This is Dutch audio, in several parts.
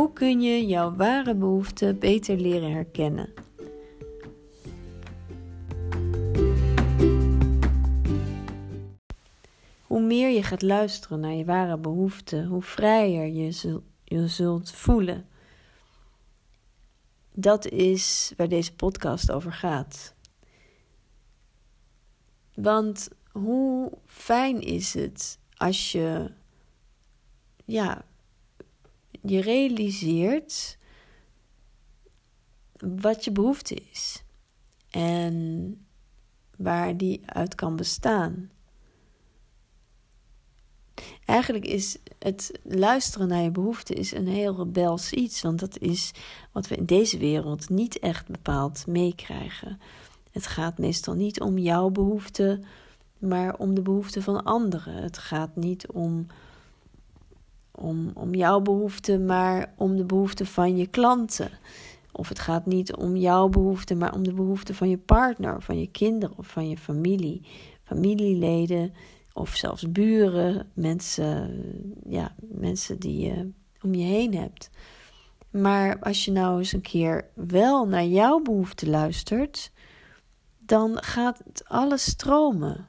Hoe kun je jouw ware behoeften beter leren herkennen? Hoe meer je gaat luisteren naar je ware behoeften, hoe vrijer je, je zult voelen. Dat is waar deze podcast over gaat. Want hoe fijn is het als je ja, je realiseert wat je behoefte is en waar die uit kan bestaan. Eigenlijk is het luisteren naar je behoefte is een heel rebels iets, want dat is wat we in deze wereld niet echt bepaald meekrijgen. Het gaat meestal niet om jouw behoefte, maar om de behoeften van anderen. Het gaat niet om, om, om jouw behoeften, maar om de behoeften van je klanten. Of het gaat niet om jouw behoeften, maar om de behoeften van je partner, van je kinderen of van je familie, familieleden of zelfs buren, mensen, ja, mensen die je om je heen hebt. Maar als je nou eens een keer wel naar jouw behoeften luistert, dan gaat alles stromen.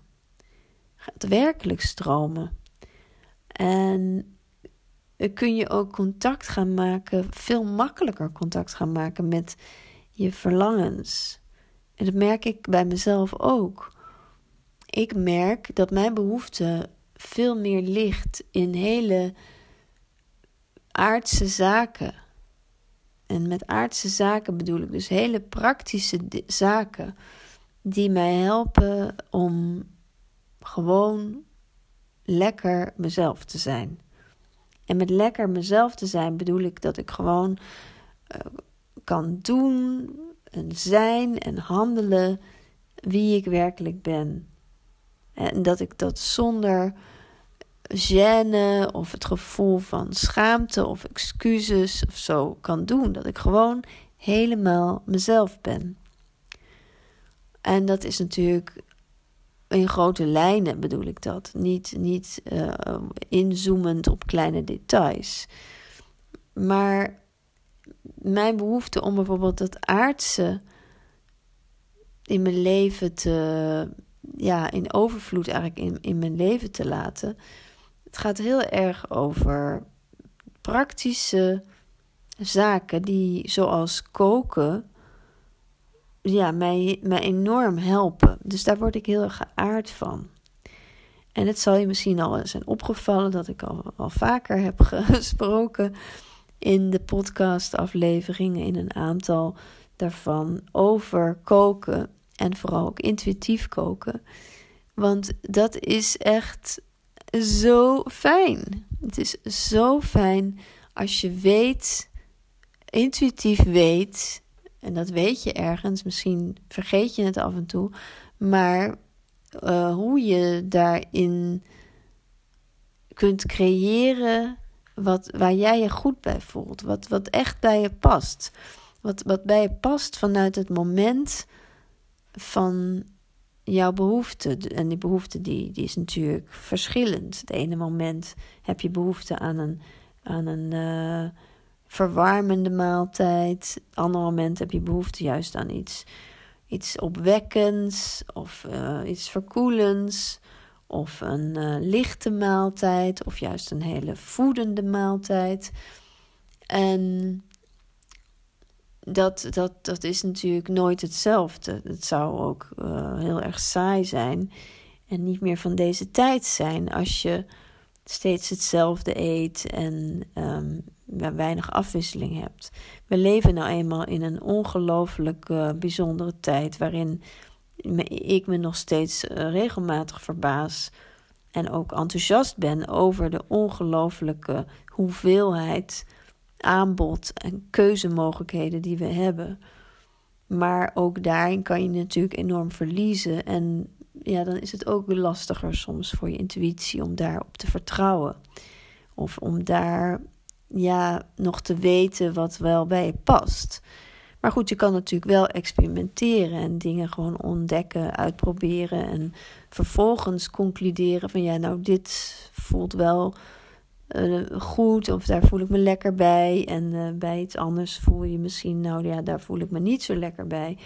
Gaat werkelijk stromen. En kun je ook contact gaan maken, veel makkelijker contact gaan maken met je verlangens. En dat merk ik bij mezelf ook. Ik merk dat mijn behoefte veel meer ligt in hele aardse zaken. En met aardse zaken bedoel ik dus hele praktische zaken die mij helpen om gewoon lekker mezelf te zijn. En met lekker mezelf te zijn bedoel ik dat ik gewoon uh, kan doen en zijn en handelen wie ik werkelijk ben. En dat ik dat zonder gêne of het gevoel van schaamte of excuses of zo kan doen. Dat ik gewoon helemaal mezelf ben. En dat is natuurlijk in grote lijnen bedoel ik dat. Niet, niet uh, inzoomend op kleine details. Maar mijn behoefte om bijvoorbeeld dat aardse in mijn leven te, ja, in overvloed eigenlijk in, in mijn leven te laten. Het gaat heel erg over praktische zaken die, zoals koken, ja, mij, mij enorm helpen. Dus daar word ik heel erg geaard van. En het zal je misschien al zijn opgevallen dat ik al, al vaker heb gesproken in de podcastafleveringen, in een aantal daarvan, over koken en vooral ook intuïtief koken. Want dat is echt zo fijn. Het is zo fijn als je weet, intuïtief weet en dat weet je ergens, misschien vergeet je het af en toe. Maar uh, hoe je daarin kunt creëren wat, waar jij je goed bij voelt. Wat, wat echt bij je past. Wat, wat bij je past vanuit het moment van jouw behoefte. En die behoefte die, die is natuurlijk verschillend. Het ene moment heb je behoefte aan een, aan een uh, verwarmende maaltijd. Ander moment heb je behoefte juist aan iets, iets opwekkends of uh, iets verkoelends. Of een uh, lichte maaltijd, of juist een hele voedende maaltijd. En dat, dat, dat is natuurlijk nooit hetzelfde. Het zou ook uh, heel erg saai zijn en niet meer van deze tijd zijn als je steeds hetzelfde eet en um, weinig afwisseling hebt. We leven nou eenmaal in een ongelooflijk bijzondere tijd waarin ik me nog steeds uh, regelmatig verbaas en ook enthousiast ben over de ongelooflijke hoeveelheid aanbod en keuzemogelijkheden die we hebben. Maar ook daarin kan je natuurlijk enorm verliezen. En ja, dan is het ook lastiger soms voor je intuïtie om daarop te vertrouwen. Of om daar ja, nog te weten wat wel bij je past. Maar goed, je kan natuurlijk wel experimenteren en dingen gewoon ontdekken, uitproberen en vervolgens concluderen van ja, nou dit voelt wel goed of daar voel ik me lekker bij. En bij iets anders voel je misschien, nou ja, daar voel ik me niet zo lekker bij.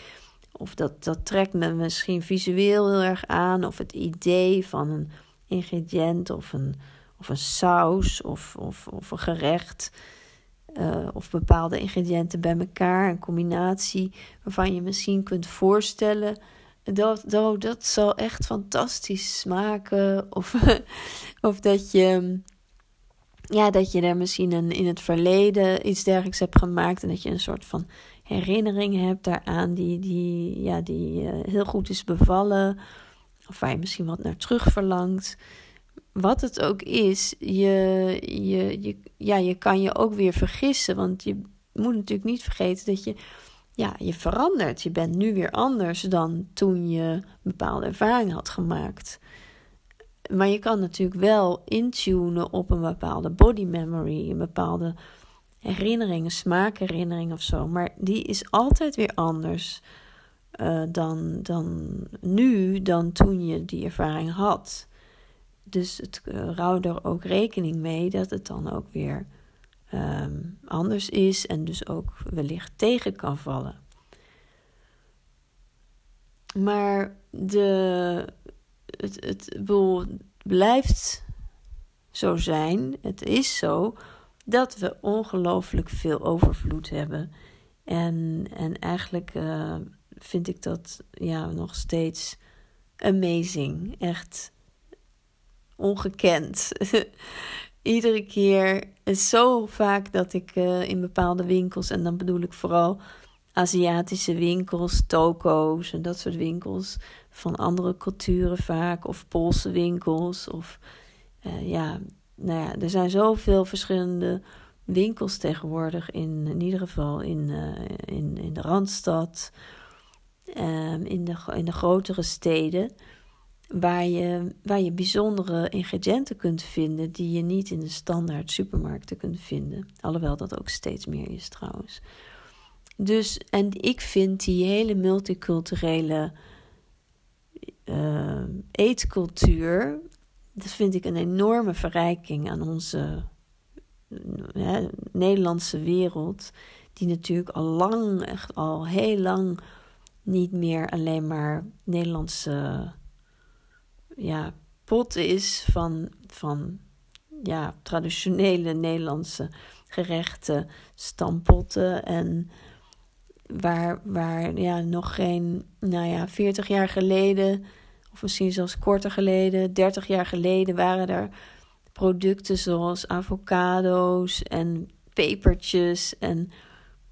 Of dat, dat trekt me misschien visueel heel erg aan. Of het idee van een ingrediënt of een, of een saus of, of, of een gerecht. Uh, of bepaalde ingrediënten bij elkaar, een combinatie waarvan je misschien kunt voorstellen dat, dat, dat zal echt fantastisch smaken. Of, of dat je, ja, dat je er misschien een, in het verleden iets dergelijks hebt gemaakt en dat je een soort van herinnering hebt daaraan die, die, ja, die uh, heel goed is bevallen. Of waar je misschien wat naar terug verlangt. Wat het ook is, je, je, je, ja, je kan je ook weer vergissen. Want je moet natuurlijk niet vergeten dat je, ja, je verandert. Je bent nu weer anders dan toen je een bepaalde ervaring had gemaakt. Maar je kan natuurlijk wel intunen op een bepaalde body memory, een bepaalde herinneringen, smaakherinnering of zo. Maar die is altijd weer anders uh, dan, dan nu, dan toen je die ervaring had. Dus het uh, er ook rekening mee dat het dan ook weer um, anders is en dus ook wellicht tegen kan vallen. Maar de, het, het blijft zo zijn, het is zo dat we ongelooflijk veel overvloed hebben. En, en eigenlijk uh, vind ik dat ja, nog steeds amazing. Echt ongekend. Iedere keer zo vaak dat ik uh, in bepaalde winkels, en dan bedoel ik vooral Aziatische winkels, toko's en dat soort winkels van andere culturen vaak, of Poolse winkels, of uh, ja, nou ja, er zijn zoveel verschillende winkels tegenwoordig, in, ieder geval in, uh, in, in de Randstad, um, in, de, in de grotere steden, waar je, waar je bijzondere ingrediënten kunt vinden die je niet in de standaard supermarkten kunt vinden. Alhoewel dat ook steeds meer is trouwens. Dus, en ik vind die hele multiculturele uh, eetcultuur dat vind ik een enorme verrijking aan onze Nederlandse wereld. Die natuurlijk al lang, echt al heel lang niet meer alleen maar Nederlandse ja, pot is van, van ja, traditionele Nederlandse gerechten, stampotten en waar, waar ja, nog geen, nou ja, 40 jaar geleden of misschien zelfs korter geleden, 30 jaar geleden, waren er producten zoals avocado's en pepertjes en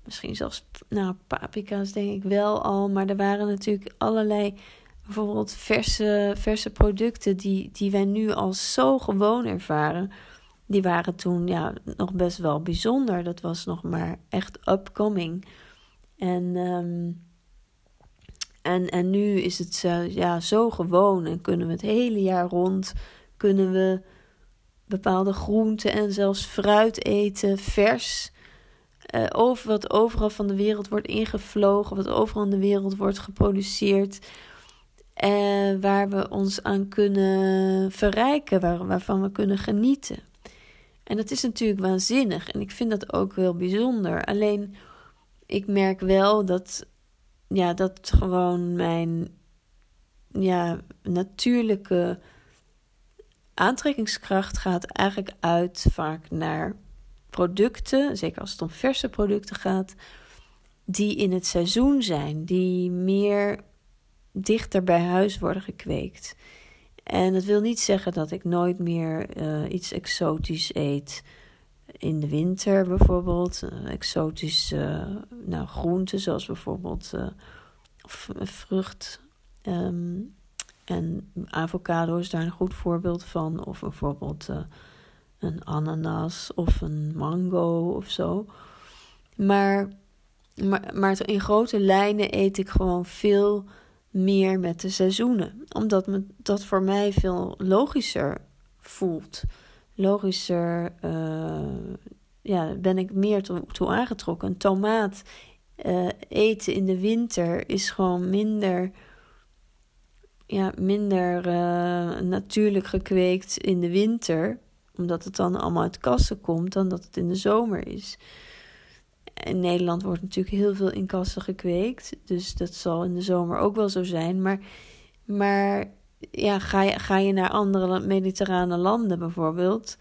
misschien zelfs nou, paprika's denk ik wel al. Maar er waren natuurlijk allerlei bijvoorbeeld verse, verse producten die, die wij nu al zo gewoon ervaren. Die waren toen ja, nog best wel bijzonder. Dat was nog maar echt upcoming. En um, en, en nu is het ja, zo gewoon en kunnen we het hele jaar rond, kunnen we bepaalde groenten en zelfs fruit eten, vers. Uh, over, wat overal van de wereld wordt ingevlogen, wat overal in de wereld wordt geproduceerd. En waar we ons aan kunnen verrijken, waar, waarvan we kunnen genieten. En dat is natuurlijk waanzinnig en ik vind dat ook heel bijzonder. Alleen ik merk wel dat ja, dat gewoon mijn ja, natuurlijke aantrekkingskracht gaat eigenlijk uit vaak naar producten, zeker als het om verse producten gaat, die in het seizoen zijn, die meer dichter bij huis worden gekweekt. En dat wil niet zeggen dat ik nooit meer uh, iets exotisch eet in de winter bijvoorbeeld uh, exotische nou, groenten, zoals bijvoorbeeld uh, vrucht. Ehm, en avocado is daar een goed voorbeeld van. Of bijvoorbeeld een ananas of een mango of zo. Maar, maar, maar in grote lijnen eet ik gewoon veel meer met de seizoenen. Omdat me, dat voor mij veel logischer voelt logischer uh, ja, ben ik meer toe, aangetrokken. Een tomaat uh, eten in de winter is gewoon minder, ja, minder uh, natuurlijk gekweekt in de winter. omdat het dan allemaal uit kassen komt, dan dat het in de zomer is. In Nederland wordt natuurlijk heel veel in kassen gekweekt. Dus dat zal in de zomer ook wel zo zijn. Maar, maar ja, ga, je, ga je naar andere mediterrane landen bijvoorbeeld.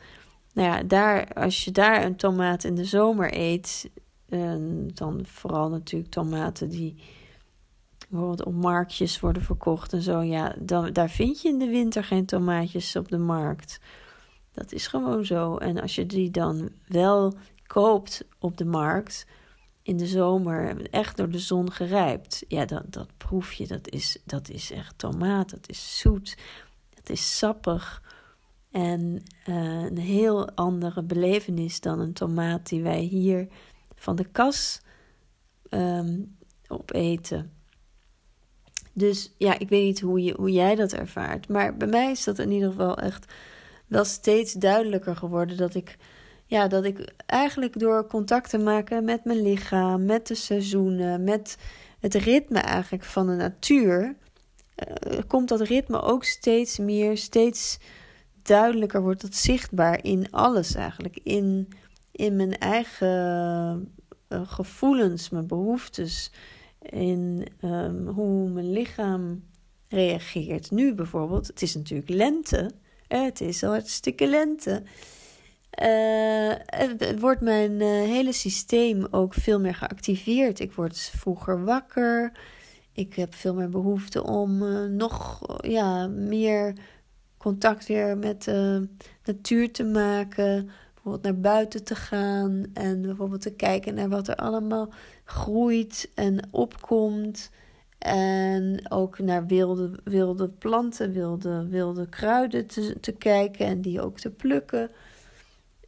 Nou ja, daar, als je daar een tomaat in de zomer eet. En dan vooral natuurlijk tomaten die bijvoorbeeld op marktjes worden verkocht en zo. Ja, dan, daar vind je in de winter geen tomaatjes op de markt. Dat is gewoon zo. En als je die dan wel koopt op de markt in de zomer, echt door de zon gerijpt, ja, dat, dat proef je. Dat is, dat is echt tomaat. Dat is zoet. Dat is sappig. En uh, een heel andere belevenis dan een tomaat die wij hier van de kas um, opeten. Dus ja, ik weet niet hoe, je, hoe jij dat ervaart. Maar bij mij is dat in ieder geval echt wel steeds duidelijker geworden dat ik, ja, dat ik eigenlijk door contact te maken met mijn lichaam, met de seizoenen, met het ritme eigenlijk van de natuur, uh, komt dat ritme ook steeds meer, steeds duidelijker wordt het zichtbaar in alles eigenlijk. In, in mijn eigen uh, gevoelens, mijn behoeftes, in um, hoe mijn lichaam reageert. Nu bijvoorbeeld, het is natuurlijk lente. Het is al hartstikke lente. Uh, het wordt mijn uh, hele systeem ook veel meer geactiveerd. Ik word vroeger wakker. Ik heb veel meer behoefte om uh, nog ja, meer contact weer met de natuur te maken. Bijvoorbeeld naar buiten te gaan en bijvoorbeeld te kijken naar wat er allemaal groeit en opkomt. En ook naar wilde, wilde planten, wilde, wilde kruiden te kijken en die ook te plukken.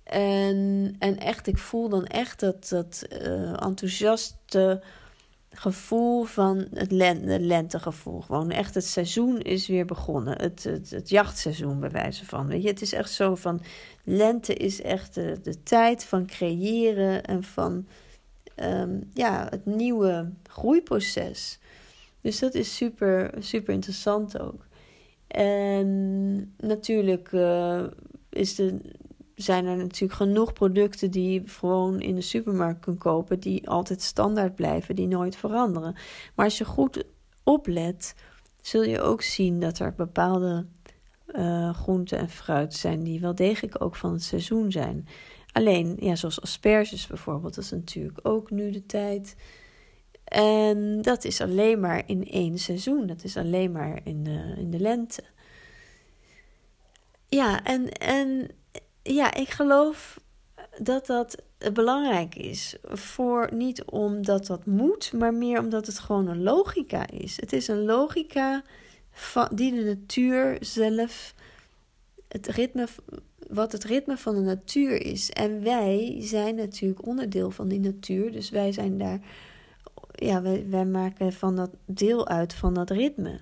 En, en echt, ik voel dan echt dat, dat uh, enthousiaste gevoel van het lente, lentegevoel. Gewoon echt, het seizoen is weer begonnen. Het, het, jachtseizoen, bij wijze van. Weet je, het is echt zo van. Lente is echt de, de tijd van creëren en van. Um, ja, het nieuwe groeiproces. Dus dat is super, super interessant ook. En natuurlijk uh, is de, zijn er natuurlijk genoeg producten die je gewoon in de supermarkt kunt kopen, die altijd standaard blijven, die nooit veranderen. Maar als je goed oplet, zul je ook zien dat er bepaalde uh, groenten en fruit zijn die wel degelijk ook van het seizoen zijn. Alleen, ja, zoals asperges bijvoorbeeld, dat is natuurlijk ook nu de tijd. En dat is alleen maar in één seizoen. Dat is alleen maar in de, in de lente. Ja, en, en ja, ik geloof dat dat belangrijk is. Voor niet omdat dat moet, maar meer omdat het gewoon een logica is. Het is een logica van, die de natuur zelf, het ritme, wat het ritme van de natuur is. En wij zijn natuurlijk onderdeel van die natuur, dus wij zijn daar, ja, wij, wij maken van dat deel uit van dat ritme.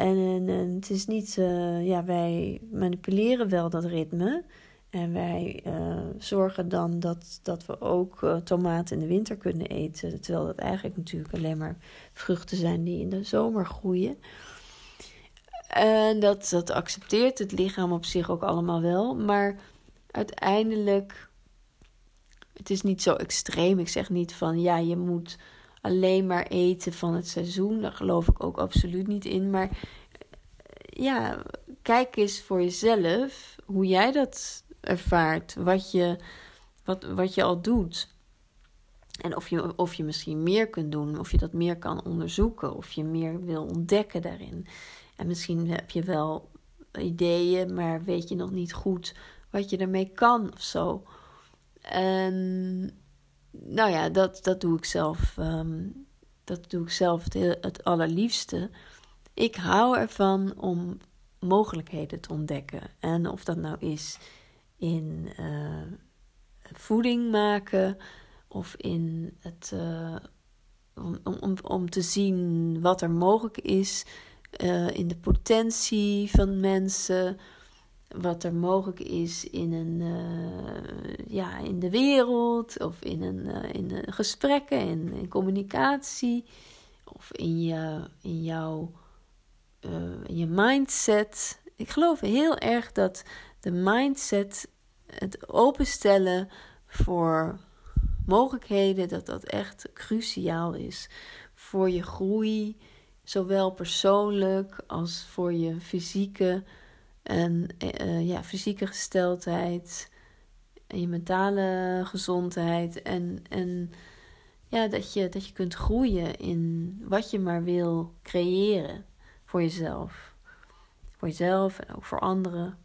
En, en, het is niet, uh, ja, wij manipuleren wel dat ritme. En wij uh, zorgen dan dat, dat we ook uh, tomaten in de winter kunnen eten. Terwijl dat eigenlijk natuurlijk alleen maar vruchten zijn die in de zomer groeien. En dat, dat accepteert het lichaam op zich ook allemaal wel. Maar uiteindelijk, het is niet zo extreem. Ik zeg niet van ja, je moet alleen maar eten van het seizoen. Daar geloof ik ook absoluut niet in. Maar ja, kijk eens voor jezelf hoe jij dat ervaart. Wat je, wat, wat je al doet. En of je, of je misschien meer kunt doen, of je dat meer kan onderzoeken, of je meer wil ontdekken daarin. En misschien heb je wel ideeën, maar weet je nog niet goed wat je ermee kan of zo. En nou ja, dat, dat doe ik zelf. Ehm, dat doe ik zelf het, allerliefste. Ik hou ervan om mogelijkheden te ontdekken. En of dat nou is in uh, voeding maken of in het. Uh, om, om, om te zien wat er mogelijk is uh, in de potentie van mensen, wat er mogelijk is in, een, ja, in de wereld of in, een, in gesprekken, in, in communicatie of in, je, in jouw uh, je mindset. Ik geloof heel erg dat, de mindset, het openstellen voor mogelijkheden, dat dat echt cruciaal is voor je groei, zowel persoonlijk als voor je fysieke en uh, ja, fysieke gesteldheid en je mentale gezondheid en, en ja, dat je, dat je kunt groeien in wat je maar wil creëren voor jezelf. Voor jezelf en ook voor anderen.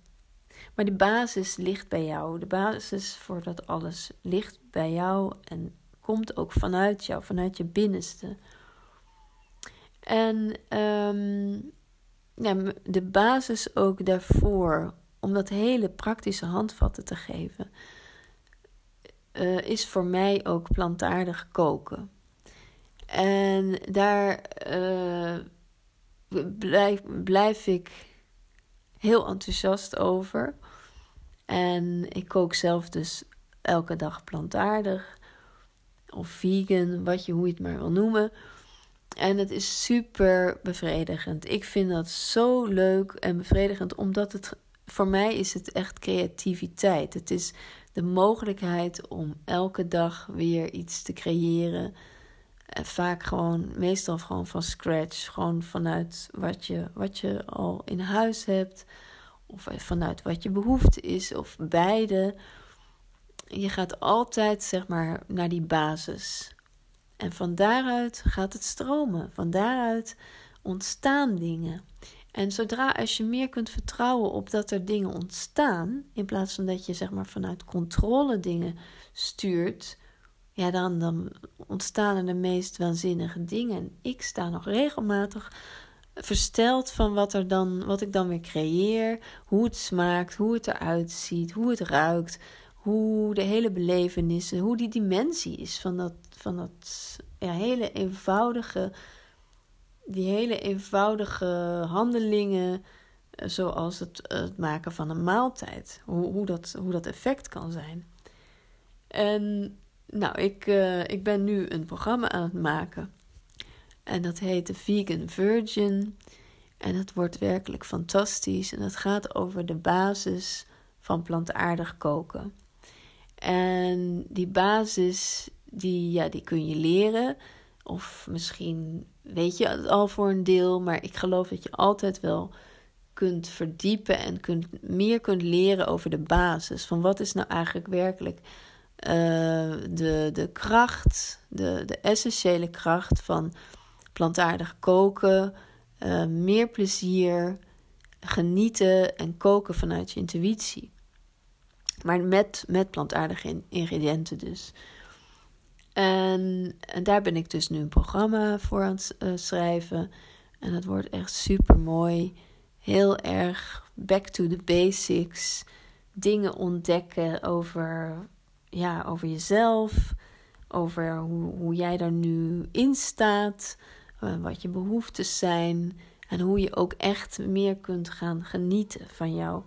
Maar de basis ligt bij jou. De basis voor dat alles ligt bij jou en komt ook vanuit jou, vanuit je binnenste. En um, ja, de basis ook daarvoor, om dat hele praktische handvatten te geven, uh, is voor mij ook plantaardig koken. En daar uh, blijf, blijf ik heel enthousiast over. En ik kook zelf dus elke dag plantaardig of vegan, wat je, hoe je het maar wil noemen. En het is super bevredigend. Ik vind dat zo leuk en bevredigend, omdat het voor mij is het echt creativiteit. Het is de mogelijkheid om elke dag weer iets te creëren. En vaak gewoon, meestal gewoon van scratch. Gewoon vanuit wat je, wat je al in huis hebt. Of vanuit wat je behoefte is. Of beide. Je gaat altijd zeg maar naar die basis. En van daaruit gaat het stromen. Van daaruit ontstaan dingen. En zodra als je meer kunt vertrouwen op dat er dingen ontstaan, in plaats van dat je zeg maar vanuit controle dingen stuurt, ja, dan, dan ontstaan er de meest waanzinnige dingen. En ik sta nog regelmatig versteld van wat, er dan, wat ik dan weer creëer, hoe het smaakt, hoe het eruit ziet, hoe het ruikt, hoe de hele belevenis, hoe die dimensie is van dat, van dat hele eenvoudige, die hele eenvoudige handelingen, eh, zoals het, het maken van een maaltijd, hoe, hoe, dat, hoe dat effect kan zijn. En nou, ik, uh, ik ben nu een programma aan het maken. En dat heet de Vegan Virgin. En het wordt werkelijk fantastisch. En het gaat over de basis van plantaardig koken. En die basis, die, ja, die kun je leren. Of misschien weet je het al voor een deel. Maar ik geloof dat je altijd wel kunt verdiepen en kunt, meer kunt leren over de basis. Van wat is nou eigenlijk werkelijk uh, de, de kracht, de, de essentiële kracht van plantaardig koken. Uh, meer plezier, genieten en koken vanuit je intuïtie. Maar met, met plantaardige ingrediënten dus. En, en, daar ben ik dus nu een programma voor aan het uh, schrijven. En dat wordt echt super mooi. Heel erg back to the basics. Dingen ontdekken over, ja, over jezelf. Over hoe, hoe jij daar nu in staat. Uh, wat je behoeftes zijn. En hoe je ook echt meer kunt gaan genieten van jouw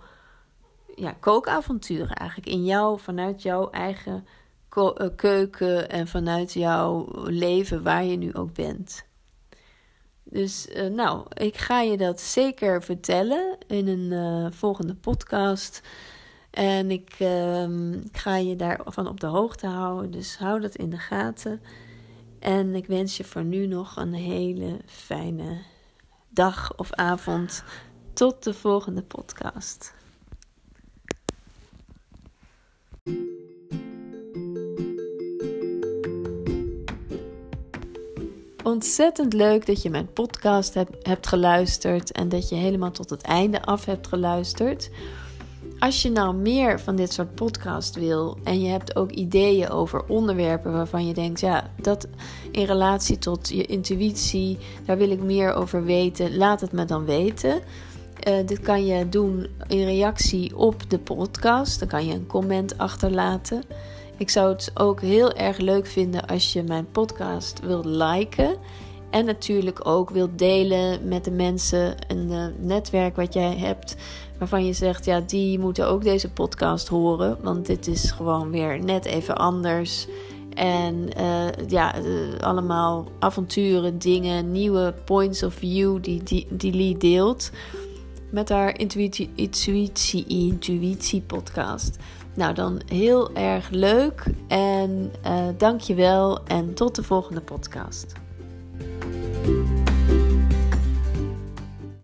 ja, kookavonturen eigenlijk. In jou, vanuit jouw eigen eh, keuken en vanuit jouw leven waar je nu ook bent. Dus uh, nou, ik ga je dat zeker vertellen in een uh, volgende podcast. En ik, uh, ik ga je daarvan op de hoogte houden. Dus hou dat in de gaten. En ik wens je voor nu nog een hele fijne dag of avond. Tot de volgende podcast. Ontzettend leuk dat je mijn podcast hebt, geluisterd en dat je helemaal tot het einde af hebt geluisterd. Als je nou meer van dit soort podcast wil en je hebt ook ideeën over onderwerpen waarvan je denkt, ja, dat in relatie tot je intuïtie, daar wil ik meer over weten, laat het me dan weten. Uh, dit kan je doen in reactie op de podcast. Dan kan je een comment achterlaten. Ik zou het ook heel erg leuk vinden als je mijn podcast wilt liken. En natuurlijk ook wilt delen met de mensen, een uh, netwerk wat jij hebt. Waarvan je zegt, ja, die moeten ook deze podcast horen. Want dit is gewoon weer net even anders. En uh, ja, allemaal avonturen, dingen, nieuwe points of view die, die, die Lee deelt. met haar intuïtie, intuïtie, intuïtie podcast. Nou, dan heel erg leuk en uh, dank je wel en tot de volgende podcast.